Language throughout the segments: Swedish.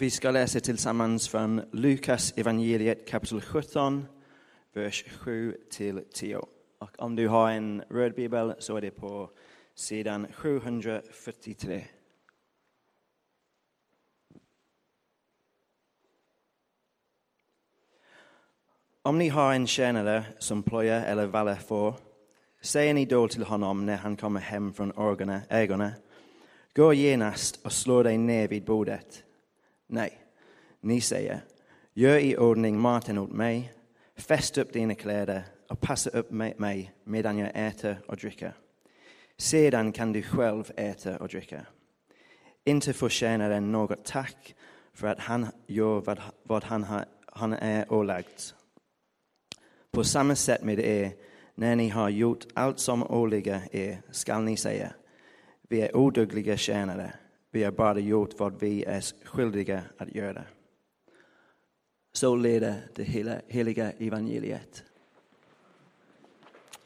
Vi ska läsa tillsammans från Lukas evangeliet kapitel 17, vers 7 till 10. Och om du har en röd bibel så är det på sidan 743. Om ni har en tjänare som plöjer eller vallar får, säger ni då till honom när han kommer hem från ägorna, gå genast och slå dig ner vid bordet. Nej, ni säger, gör i ordning maten åt mig, fäst upp dina kläder och passa upp mig medan jag äter och dricker. Sedan kan du själv äta och dricka. Inte förtjänar den något tack för att han gör vad, vad han, har, han är ålagd. På samma sätt med er, när ni har gjort allt som åligger er, skall ni säga, vi är odugliga tjänare, vi har bara gjort vad vi är skyldiga att göra. Så leder det heliga evangeliet.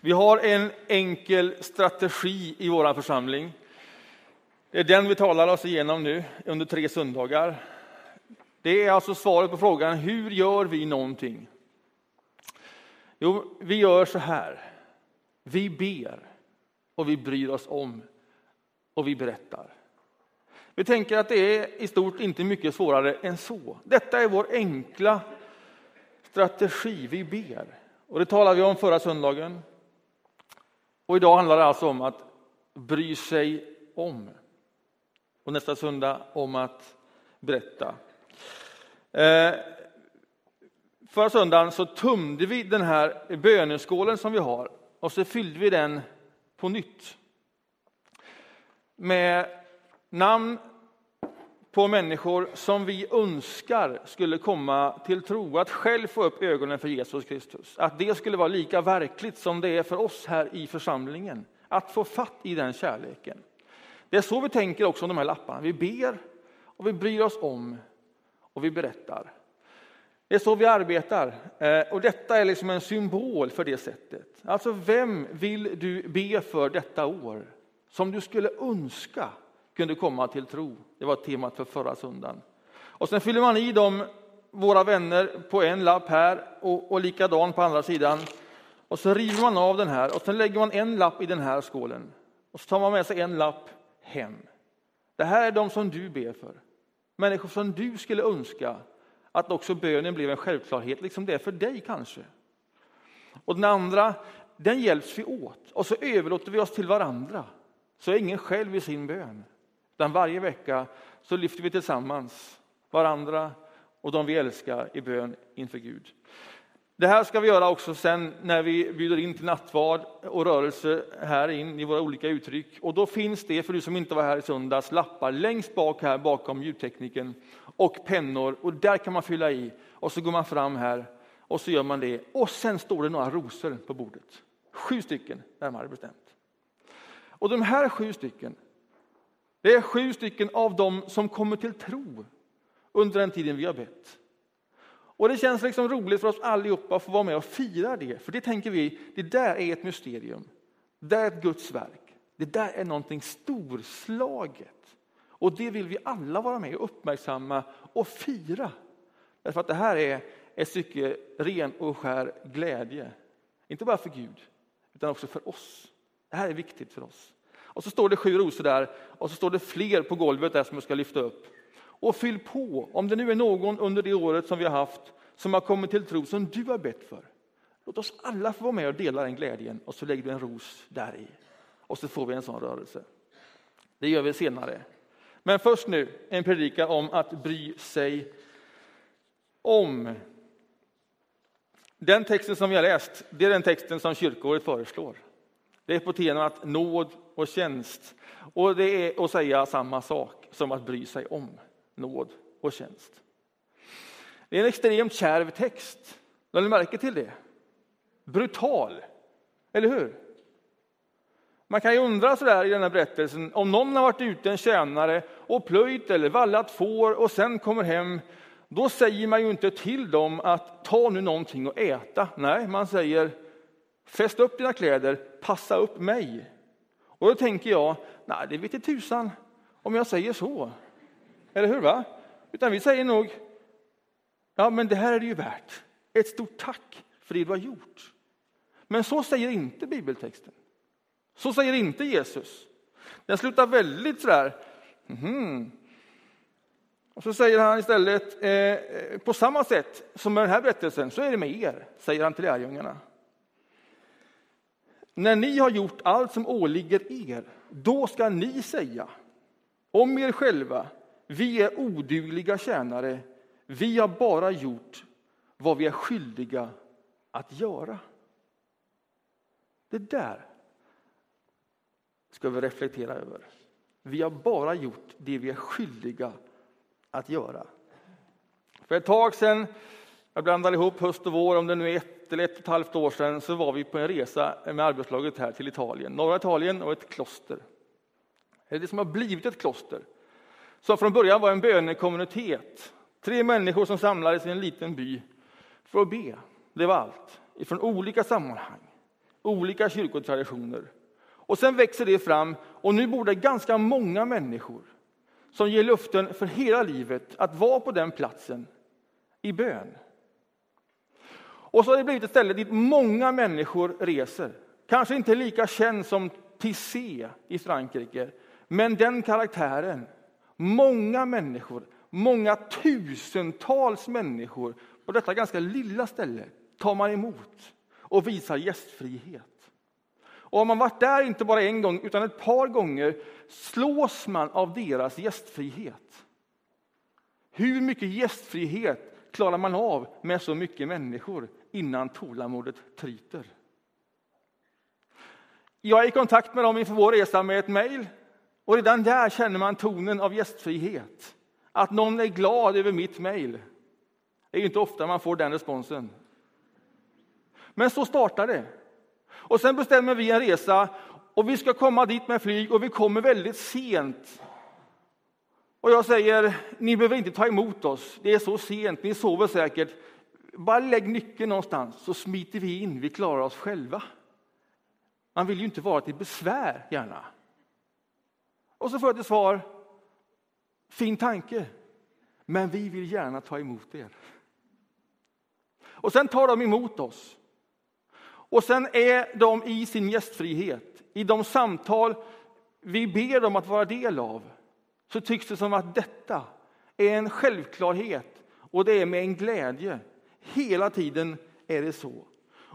Vi har en enkel strategi i vår församling. Det är den vi talar oss igenom nu under tre söndagar. Det är alltså svaret på frågan hur gör vi någonting? Jo, vi gör så här. Vi ber och vi bryr oss om och vi berättar. Vi tänker att det är i stort inte mycket svårare än så. Detta är vår enkla strategi. Vi ber. Och det talade vi om förra söndagen. Och idag handlar det alltså om att bry sig om. Och nästa söndag om att berätta. Eh, förra söndagen så tömde vi den här böneskålen som vi har och så fyllde vi den på nytt. Med namn på människor som vi önskar skulle komma till tro, att själv få upp ögonen för Jesus Kristus. Att det skulle vara lika verkligt som det är för oss här i församlingen, att få fatt i den kärleken. Det är så vi tänker också om de här lapparna. Vi ber och vi bryr oss om och vi berättar. Det är så vi arbetar eh, och detta är liksom en symbol för det sättet. Alltså vem vill du be för detta år som du skulle önska kunde komma till tro. Det var temat för förra söndagen. Och sen fyller man i dem, våra vänner, på en lapp här och, och likadan på andra sidan. Och så river man av den här och sen lägger man en lapp i den här skålen. Och så tar man med sig en lapp hem. Det här är de som du ber för. Människor som du skulle önska att också bönen blev en självklarhet, liksom det är för dig kanske. Och den andra, den hjälps vi åt och så överlåter vi oss till varandra. Så är ingen själv i sin bön. Utan varje vecka så lyfter vi tillsammans varandra och de vi älskar i bön inför Gud. Det här ska vi göra också sen när vi bjuder in till nattvard och rörelse här in i våra olika uttryck. Och då finns det, för du som inte var här i söndags, lappar längst bak här bakom ljudtekniken och pennor och där kan man fylla i och så går man fram här och så gör man det och sen står det några rosor på bordet. Sju stycken närmare bestämt. Och de här sju stycken, det är sju stycken av dem som kommer till tro under den tiden vi har bett. Och det känns liksom roligt för oss allihopa att få vara med och fira det, för det tänker vi, det där är ett mysterium. Det är ett Guds verk. Det där är någonting storslaget. Och det vill vi alla vara med och uppmärksamma och fira. Därför att det här är ett stycke ren och skär glädje. Inte bara för Gud, utan också för oss. Det här är viktigt för oss. Och så står det sju rosor där och så står det fler på golvet där som jag ska lyfta upp. Och fyll på, om det nu är någon under det året som vi har haft som har kommit till tro som du har bett för. Låt oss alla få vara med och dela den glädjen och så lägger du en ros där i. Och så får vi en sån rörelse. Det gör vi senare. Men först nu en predikan om att bry sig om. Den texten som vi har läst, det är den texten som kyrkoåret föreslår. Det är på temat nåd och tjänst. Och det är att säga samma sak som att bry sig om nåd och tjänst. Det är en extremt kärv text. Har ni märke till det? Brutal, eller hur? Man kan ju undra sådär i den här berättelsen om någon har varit ute en tjänare och plöjt eller vallat får och sen kommer hem. Då säger man ju inte till dem att ta nu någonting att äta. Nej, man säger fäst upp dina kläder, passa upp mig. Och då tänker jag, nej det vete tusan om jag säger så. Eller hur? va? Utan vi säger nog, ja men det här är det ju värt. Ett stort tack för det du har gjort. Men så säger inte bibeltexten. Så säger inte Jesus. Den slutar väldigt sådär, mm. Och så säger han istället, eh, eh, på samma sätt som med den här berättelsen, så är det med er, säger han till lärjungarna. När ni har gjort allt som åligger er, då ska ni säga om er själva, vi är odugliga tjänare, vi har bara gjort vad vi är skyldiga att göra. Det där ska vi reflektera över. Vi har bara gjort det vi är skyldiga att göra. För ett tag sedan, jag blandar ihop höst och vår, om det nu är ett eller ett och ett halvt år sedan, så var vi på en resa med arbetslaget här till Italien, norra Italien och ett kloster. Det det som har blivit ett kloster, som från början var en bönekommunitet. Tre människor som samlades i en liten by för att be. Det var allt, ifrån olika sammanhang, olika kyrkotraditioner. Och sen växer det fram och nu bor det ganska många människor som ger luften för hela livet att vara på den platsen i bön. Och så har det blivit ett ställe dit många människor reser. Kanske inte lika känd som Tissé i Frankrike, men den karaktären. Många människor, många tusentals människor på detta ganska lilla ställe tar man emot och visar gästfrihet. Och har man varit där inte bara en gång utan ett par gånger slås man av deras gästfrihet. Hur mycket gästfrihet klarar man av med så mycket människor innan tålamodet tryter? Jag är i kontakt med dem inför vår resa med ett mejl och redan där känner man tonen av gästfrihet. Att någon är glad över mitt mejl. Det är inte ofta man får den responsen. Men så startar det. Och sen bestämmer vi en resa och vi ska komma dit med flyg och vi kommer väldigt sent. Och jag säger, ni behöver inte ta emot oss, det är så sent, ni sover säkert. Bara lägg nyckeln någonstans så smiter vi in, vi klarar oss själva. Man vill ju inte vara till besvär gärna. Och så får jag till svar, fin tanke, men vi vill gärna ta emot er. Och sen tar de emot oss. Och sen är de i sin gästfrihet, i de samtal vi ber dem att vara del av, så tycks det som att detta är en självklarhet och det är med en glädje. Hela tiden är det så.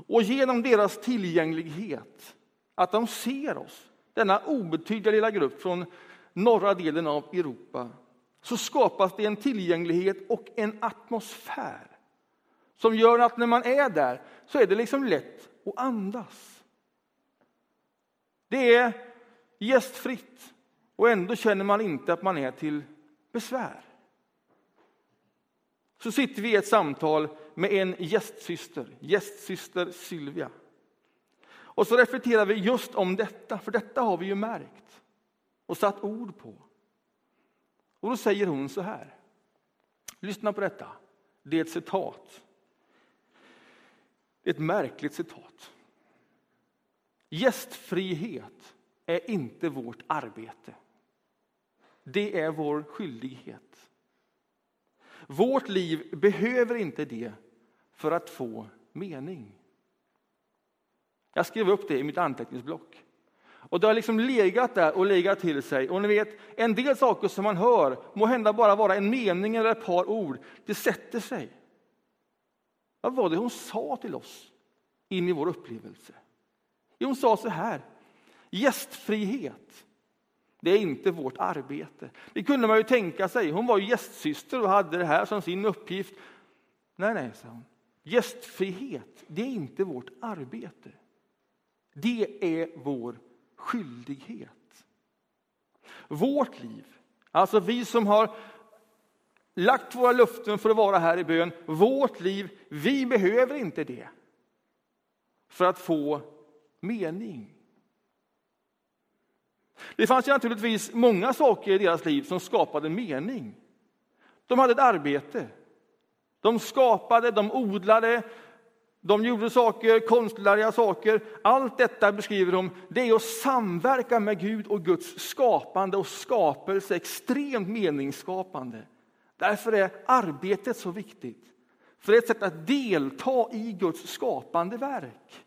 Och genom deras tillgänglighet, att de ser oss, denna obetydliga lilla grupp från norra delen av Europa, så skapas det en tillgänglighet och en atmosfär som gör att när man är där så är det liksom lätt att andas. Det är gästfritt och ändå känner man inte att man är till besvär. Så sitter vi i ett samtal med en gästsyster, gästsyster Sylvia. Och så reflekterar vi just om detta, för detta har vi ju märkt och satt ord på. Och då säger hon så här. Lyssna på detta. Det är ett citat ett märkligt citat. Gästfrihet är inte vårt arbete. Det är vår skyldighet. Vårt liv behöver inte det för att få mening. Jag skrev upp det i mitt anteckningsblock. Och det har liksom legat där och legat till sig. Och ni vet, en del saker som man hör må hända bara vara en mening eller ett par ord. Det sätter sig. Vad var det hon sa till oss in i vår upplevelse? hon sa så här, gästfrihet, det är inte vårt arbete. Det kunde man ju tänka sig. Hon var ju gästsyster och hade det här som sin uppgift. Nej, nej, sa hon. Gästfrihet, det är inte vårt arbete. Det är vår skyldighet. Vårt liv, alltså vi som har lagt våra luften för att vara här i bön. Vårt liv, vi behöver inte det för att få mening. Det fanns ju naturligtvis många saker i deras liv som skapade mening. De hade ett arbete. De skapade, de odlade, de gjorde saker, konstnärliga saker. Allt detta beskriver de, det är att samverka med Gud och Guds skapande och skapelse, extremt meningsskapande. Därför är arbetet så viktigt. För det är ett sätt att delta i Guds skapande verk.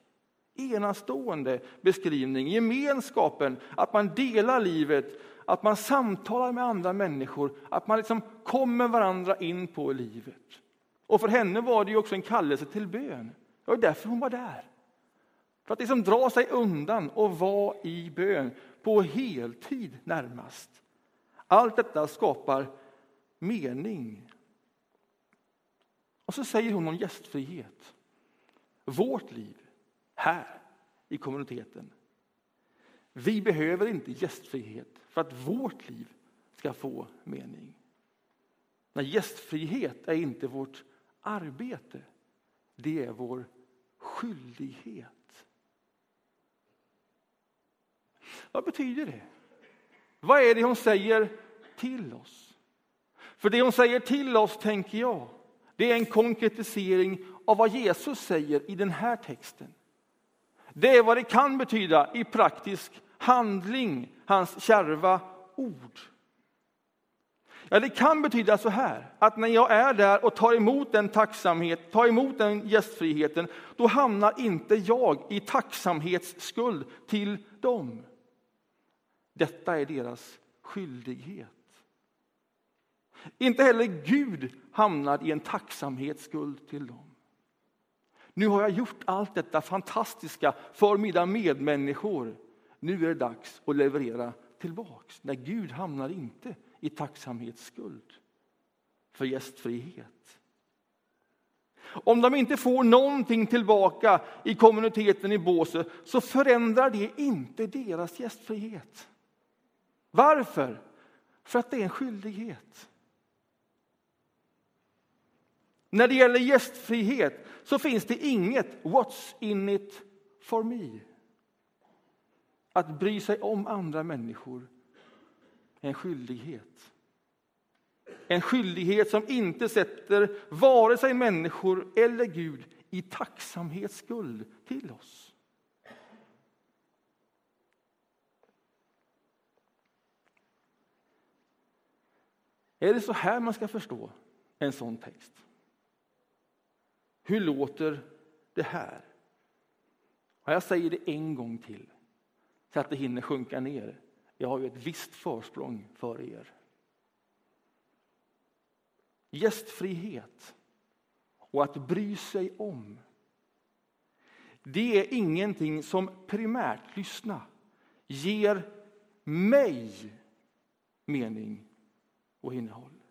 Enastående beskrivning, gemenskapen, att man delar livet, att man samtalar med andra människor, att man liksom kommer varandra in på livet. Och för henne var det ju också en kallelse till bön. Det var därför hon var där. För att liksom dra sig undan och vara i bön på heltid närmast. Allt detta skapar mening. Och så säger hon om gästfrihet. Vårt liv här i kommuniteten. Vi behöver inte gästfrihet för att vårt liv ska få mening. Men gästfrihet är inte vårt arbete. Det är vår skyldighet. Vad betyder det? Vad är det hon säger till oss? För det hon säger till oss, tänker jag, det är en konkretisering av vad Jesus säger i den här texten. Det är vad det kan betyda i praktisk handling, hans kärva ord. Ja, det kan betyda så här, att när jag är där och tar emot den tacksamhet, tar emot den gästfriheten, då hamnar inte jag i tacksamhetsskuld till dem. Detta är deras skyldighet. Inte heller Gud hamnar i en tacksamhetsskuld till dem. Nu har jag gjort allt detta fantastiska för mina medmänniskor. Nu är det dags att leverera tillbaks. Nej, Gud hamnar inte i tacksamhetsskuld för gästfrihet. Om de inte får någonting tillbaka i kommuniteten i Båse så förändrar det inte deras gästfrihet. Varför? För att det är en skyldighet. När det gäller gästfrihet så finns det inget what's in it for me. Att bry sig om andra människor är en skyldighet. En skyldighet som inte sätter vare sig människor eller Gud i tacksamhetsskuld till oss. Är det så här man ska förstå en sån text? Hur låter det här? Och jag säger det en gång till, så att det hinner sjunka ner. Jag har ju ett visst försprång för er. Gästfrihet och att bry sig om. Det är ingenting som primärt, lyssna, ger mig mening och innehåll.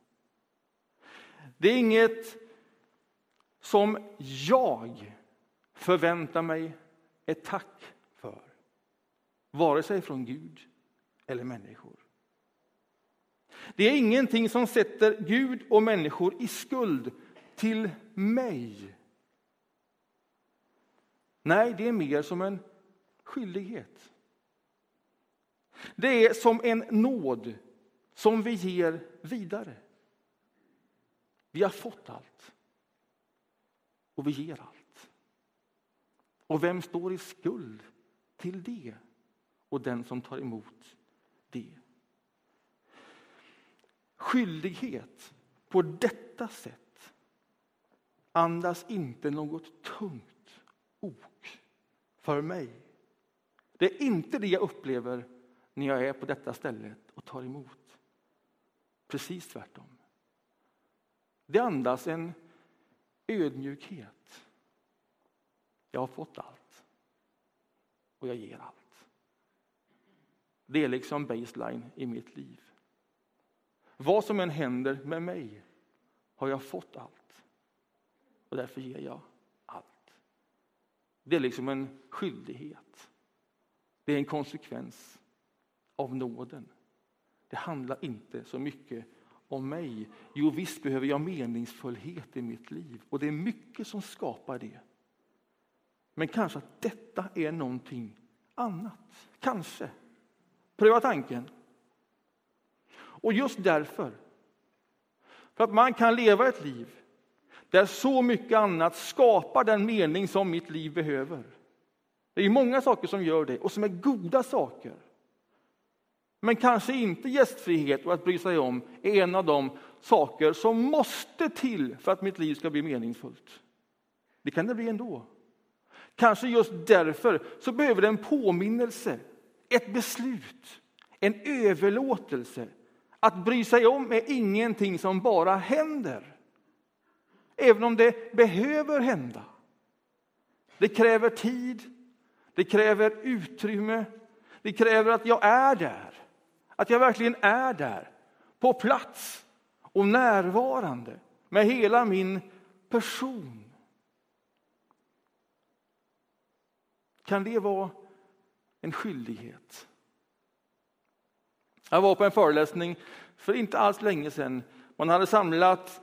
Det är inget som jag förväntar mig ett tack för. Vare sig från Gud eller människor. Det är ingenting som sätter Gud och människor i skuld till mig. Nej, det är mer som en skyldighet. Det är som en nåd som vi ger vidare. Vi har fått allt och vi ger allt. Och vem står i skuld till det? Och den som tar emot det. Skyldighet på detta sätt andas inte något tungt ok för mig. Det är inte det jag upplever när jag är på detta stället och tar emot. Precis tvärtom. Det andas en ödmjukhet. Jag har fått allt och jag ger allt. Det är liksom baseline i mitt liv. Vad som än händer med mig har jag fått allt och därför ger jag allt. Det är liksom en skyldighet. Det är en konsekvens av nåden. Det handlar inte så mycket om mig. Jo, visst behöver jag meningsfullhet i mitt liv och det är mycket som skapar det. Men kanske att detta är någonting annat. Kanske. Pröva tanken. Och just därför, för att man kan leva ett liv där så mycket annat skapar den mening som mitt liv behöver. Det är många saker som gör det och som är goda saker. Men kanske inte gästfrihet och att bry sig om är en av de saker som måste till för att mitt liv ska bli meningsfullt. Det kan det bli ändå. Kanske just därför så behöver det en påminnelse, ett beslut, en överlåtelse. Att bry sig om är ingenting som bara händer. Även om det behöver hända. Det kräver tid, det kräver utrymme, det kräver att jag är där. Att jag verkligen är där, på plats och närvarande med hela min person. Kan det vara en skyldighet? Jag var på en föreläsning för inte alls länge sedan. Man hade samlat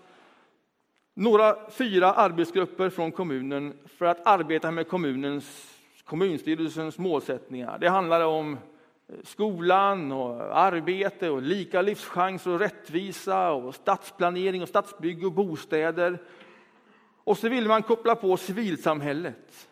några fyra arbetsgrupper från kommunen för att arbeta med kommunens, kommunstyrelsens målsättningar. Det handlade om skolan och arbete och lika livschanser och rättvisa och stadsplanering och stadsbygge och bostäder. Och så ville man koppla på civilsamhället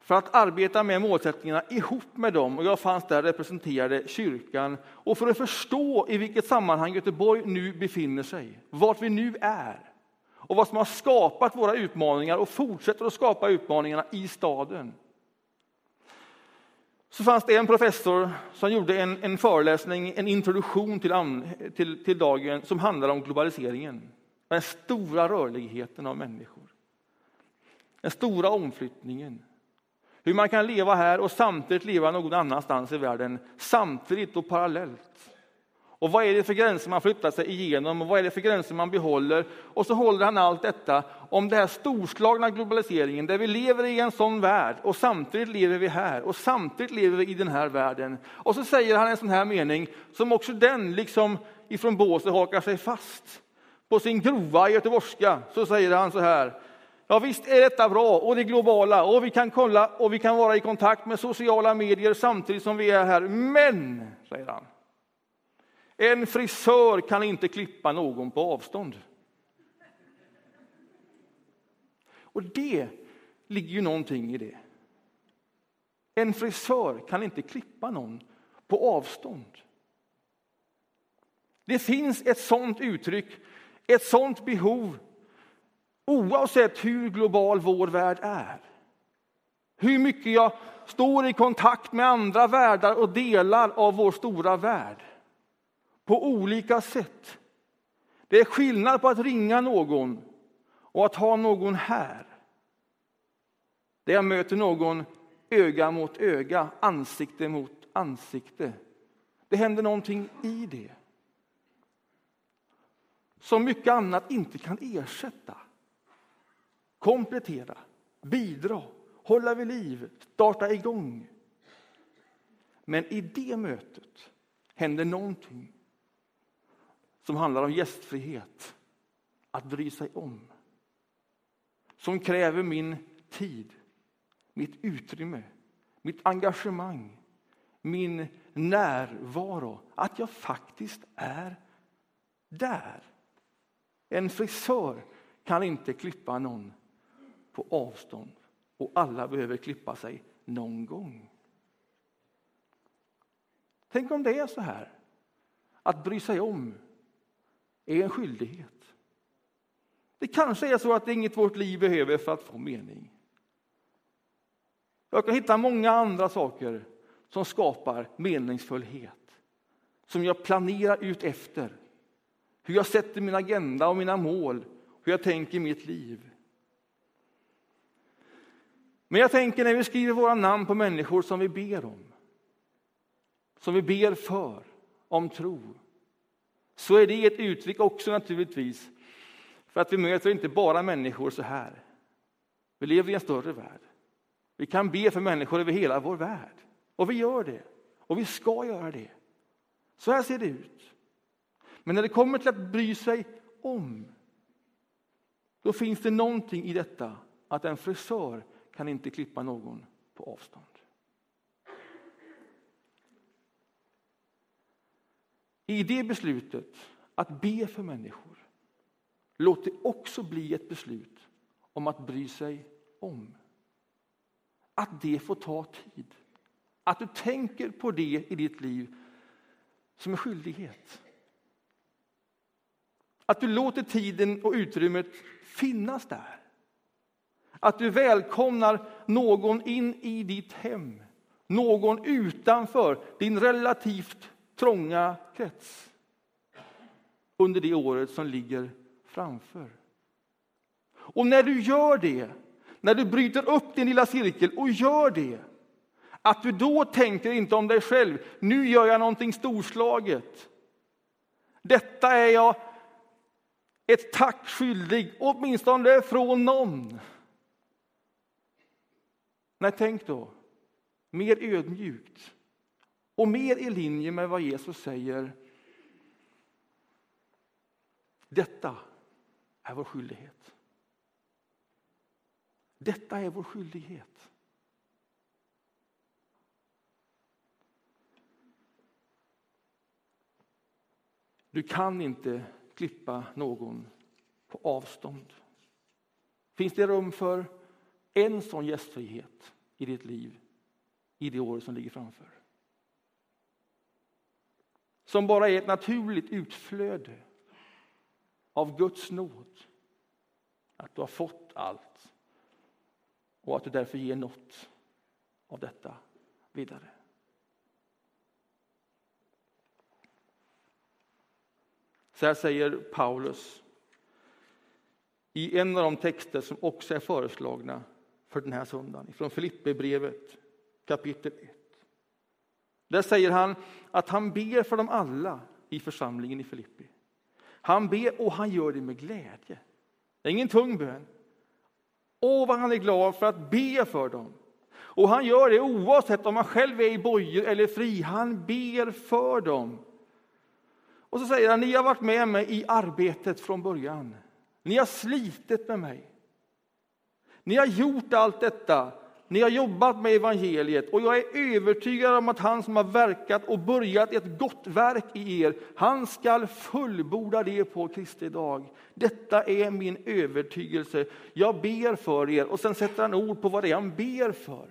för att arbeta med målsättningarna ihop med dem. Och jag fanns där representerade kyrkan och för att förstå i vilket sammanhang Göteborg nu befinner sig, vart vi nu är och vad som har skapat våra utmaningar och fortsätter att skapa utmaningarna i staden så fanns det en professor som gjorde en, en föreläsning, en introduktion till, till, till dagen som handlade om globaliseringen. Den stora rörligheten av människor. Den stora omflyttningen. Hur man kan leva här och samtidigt leva någon annanstans i världen, samtidigt och parallellt. Och vad är det för gränser man flyttar sig igenom och vad är det för gränser man behåller? Och så håller han allt detta om den här storslagna globaliseringen där vi lever i en sån värld och samtidigt lever vi här och samtidigt lever vi i den här världen. Och så säger han en sån här mening som också den, liksom ifrån båset, hakar sig fast. På sin grova göteborgska så säger han så här. Ja visst är detta bra och det globala och vi kan kolla och vi kan vara i kontakt med sociala medier samtidigt som vi är här. Men, säger han, en frisör kan inte klippa någon på avstånd. Och det ligger ju någonting i det. En frisör kan inte klippa någon på avstånd. Det finns ett sådant uttryck, ett sådant behov oavsett hur global vår värld är. Hur mycket jag står i kontakt med andra världar och delar av vår stora värld på olika sätt. Det är skillnad på att ringa någon och att ha någon här. Där jag möter någon öga mot öga, ansikte mot ansikte. Det händer någonting i det. Som mycket annat inte kan ersätta. Komplettera, bidra, hålla vid liv, starta igång. Men i det mötet händer någonting som handlar om gästfrihet, att bry sig om. Som kräver min tid, mitt utrymme, mitt engagemang, min närvaro. Att jag faktiskt är där. En frisör kan inte klippa någon på avstånd och alla behöver klippa sig någon gång. Tänk om det är så här, att bry sig om är en skyldighet. Det kanske är så att det är inget vårt liv behöver för att få mening. Jag kan hitta många andra saker som skapar meningsfullhet. Som jag planerar ut efter. Hur jag sätter min agenda och mina mål. Hur jag tänker i mitt liv. Men jag tänker när vi skriver våra namn på människor som vi ber om. Som vi ber för, om tro så är det ett uttryck också naturligtvis för att vi möter inte bara människor så här. Vi lever i en större värld. Vi kan be för människor över hela vår värld. Och vi gör det. Och vi ska göra det. Så här ser det ut. Men när det kommer till att bry sig om, då finns det någonting i detta att en frisör kan inte klippa någon på avstånd. I det beslutet att be för människor, låt det också bli ett beslut om att bry sig om. Att det får ta tid. Att du tänker på det i ditt liv som en skyldighet. Att du låter tiden och utrymmet finnas där. Att du välkomnar någon in i ditt hem, någon utanför din relativt trånga krets under det året som ligger framför. Och när du gör det, när du bryter upp din lilla cirkel och gör det, att du då tänker inte om dig själv, nu gör jag någonting storslaget. Detta är jag ett tack skyldig, åtminstone från någon. Nej, tänk då, mer ödmjukt och mer i linje med vad Jesus säger. Detta är vår skyldighet. Detta är vår skyldighet. Du kan inte klippa någon på avstånd. Finns det rum för en sån gästfrihet i ditt liv i det år som ligger framför? Som bara är ett naturligt utflöde av Guds nåd. Att du har fått allt och att du därför ger något av detta vidare. Så här säger Paulus i en av de texter som också är föreslagna för den här söndagen, från Filipperbrevet kapitel 1. Där säger han att han ber för dem alla i församlingen i Filippi. Han ber och han gör det med glädje. Det är ingen tung bön. Åh, vad han är glad för att be för dem. Och han gör det oavsett om han själv är i bojor eller fri. Han ber för dem. Och så säger han, ni har varit med mig i arbetet från början. Ni har slitit med mig. Ni har gjort allt detta. Ni har jobbat med evangeliet och jag är övertygad om att han som har verkat och börjat ett gott verk i er, han skall fullborda det på Kristi dag. Detta är min övertygelse. Jag ber för er. Och sen sätter han ord på vad det är han ber för.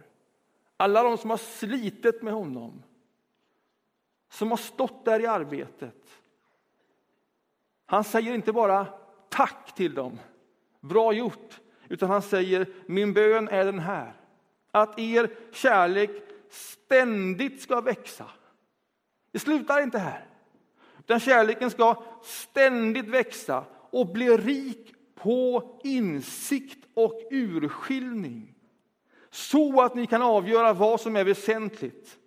Alla de som har slitit med honom, som har stått där i arbetet, han säger inte bara tack till dem, bra gjort, utan han säger min bön är den här. Att er kärlek ständigt ska växa. Det slutar inte här. Den kärleken ska ständigt växa och bli rik på insikt och urskiljning. Så att ni kan avgöra vad som är väsentligt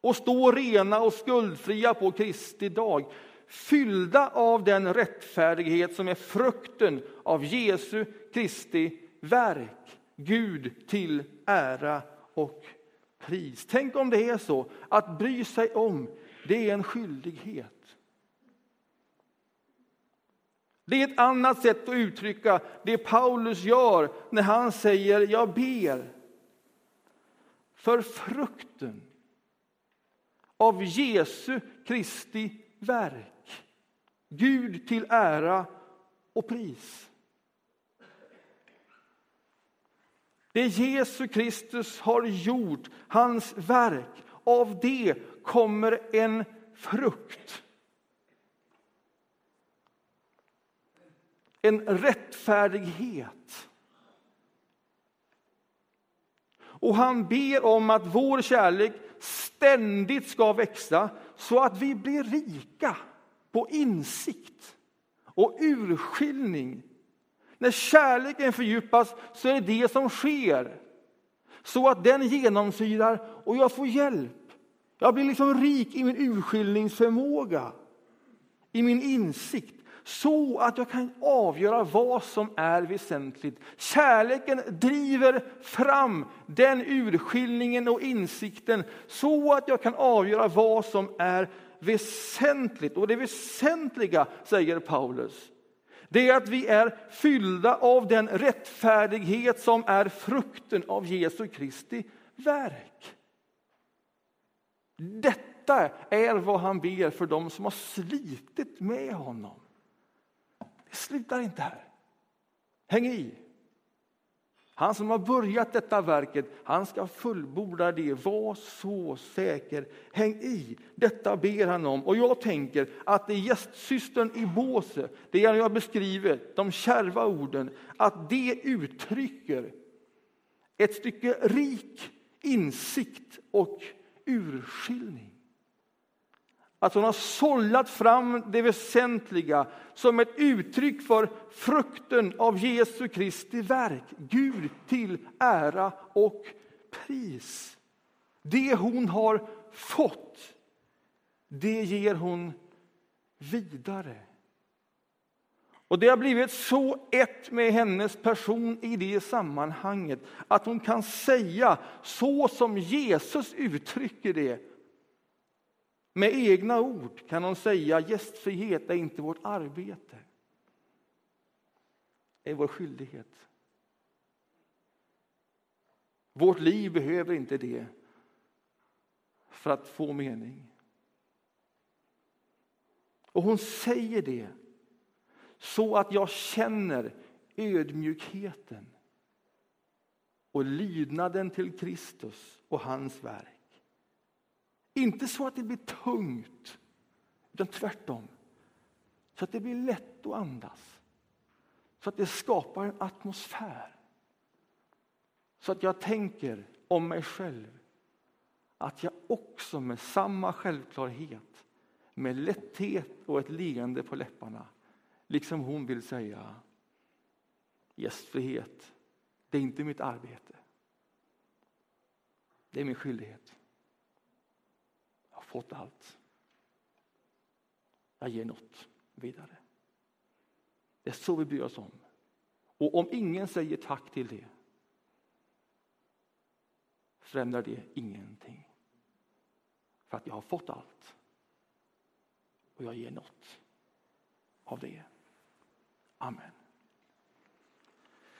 och stå rena och skuldfria på Kristi dag fyllda av den rättfärdighet som är frukten av Jesu Kristi verk. Gud till ära och pris. Tänk om det är så att bry sig om, det är en skyldighet. Det är ett annat sätt att uttrycka det Paulus gör när han säger jag ber för frukten av Jesu Kristi verk. Gud till ära och pris. Det Jesus Kristus har gjort, hans verk, av det kommer en frukt. En rättfärdighet. Och han ber om att vår kärlek ständigt ska växa så att vi blir rika på insikt och urskiljning. När kärleken fördjupas så är det det som sker. Så att den genomsyrar och jag får hjälp. Jag blir liksom rik i min urskiljningsförmåga, i min insikt så att jag kan avgöra vad som är väsentligt. Kärleken driver fram den urskiljningen och insikten så att jag kan avgöra vad som är väsentligt. Och det väsentliga, säger Paulus, det är att vi är fyllda av den rättfärdighet som är frukten av Jesu Kristi verk. Detta är vad han ber för dem som har slitit med honom. Det slutar inte här. Häng i. Han som har börjat detta verket, han ska fullborda det. Var så säker. Häng i. Detta ber han om. Och jag tänker att det är gästsystern i båset, det jag har beskrivit, de kärva orden, att det uttrycker ett stycke rik insikt och urskiljning. Att hon har sållat fram det väsentliga som ett uttryck för frukten av Jesu Kristi verk. Gud till ära och pris. Det hon har fått, det ger hon vidare. Och Det har blivit så ett med hennes person i det sammanhanget att hon kan säga så som Jesus uttrycker det med egna ord kan hon säga gästfrihet är inte vårt arbete. Det är vår skyldighet. Vårt liv behöver inte det för att få mening. Och hon säger det så att jag känner ödmjukheten och lydnaden till Kristus och hans verk. Inte så att det blir tungt, utan tvärtom. Så att det blir lätt att andas. Så att det skapar en atmosfär. Så att jag tänker om mig själv att jag också med samma självklarhet, med lätthet och ett leende på läpparna, liksom hon vill säga gästfrihet, det är inte mitt arbete. Det är min skyldighet fått allt. Jag ger något vidare. Det är så vi bryr oss om. Och om ingen säger tack till det förändrar det ingenting. För att jag har fått allt och jag ger något av det. Amen.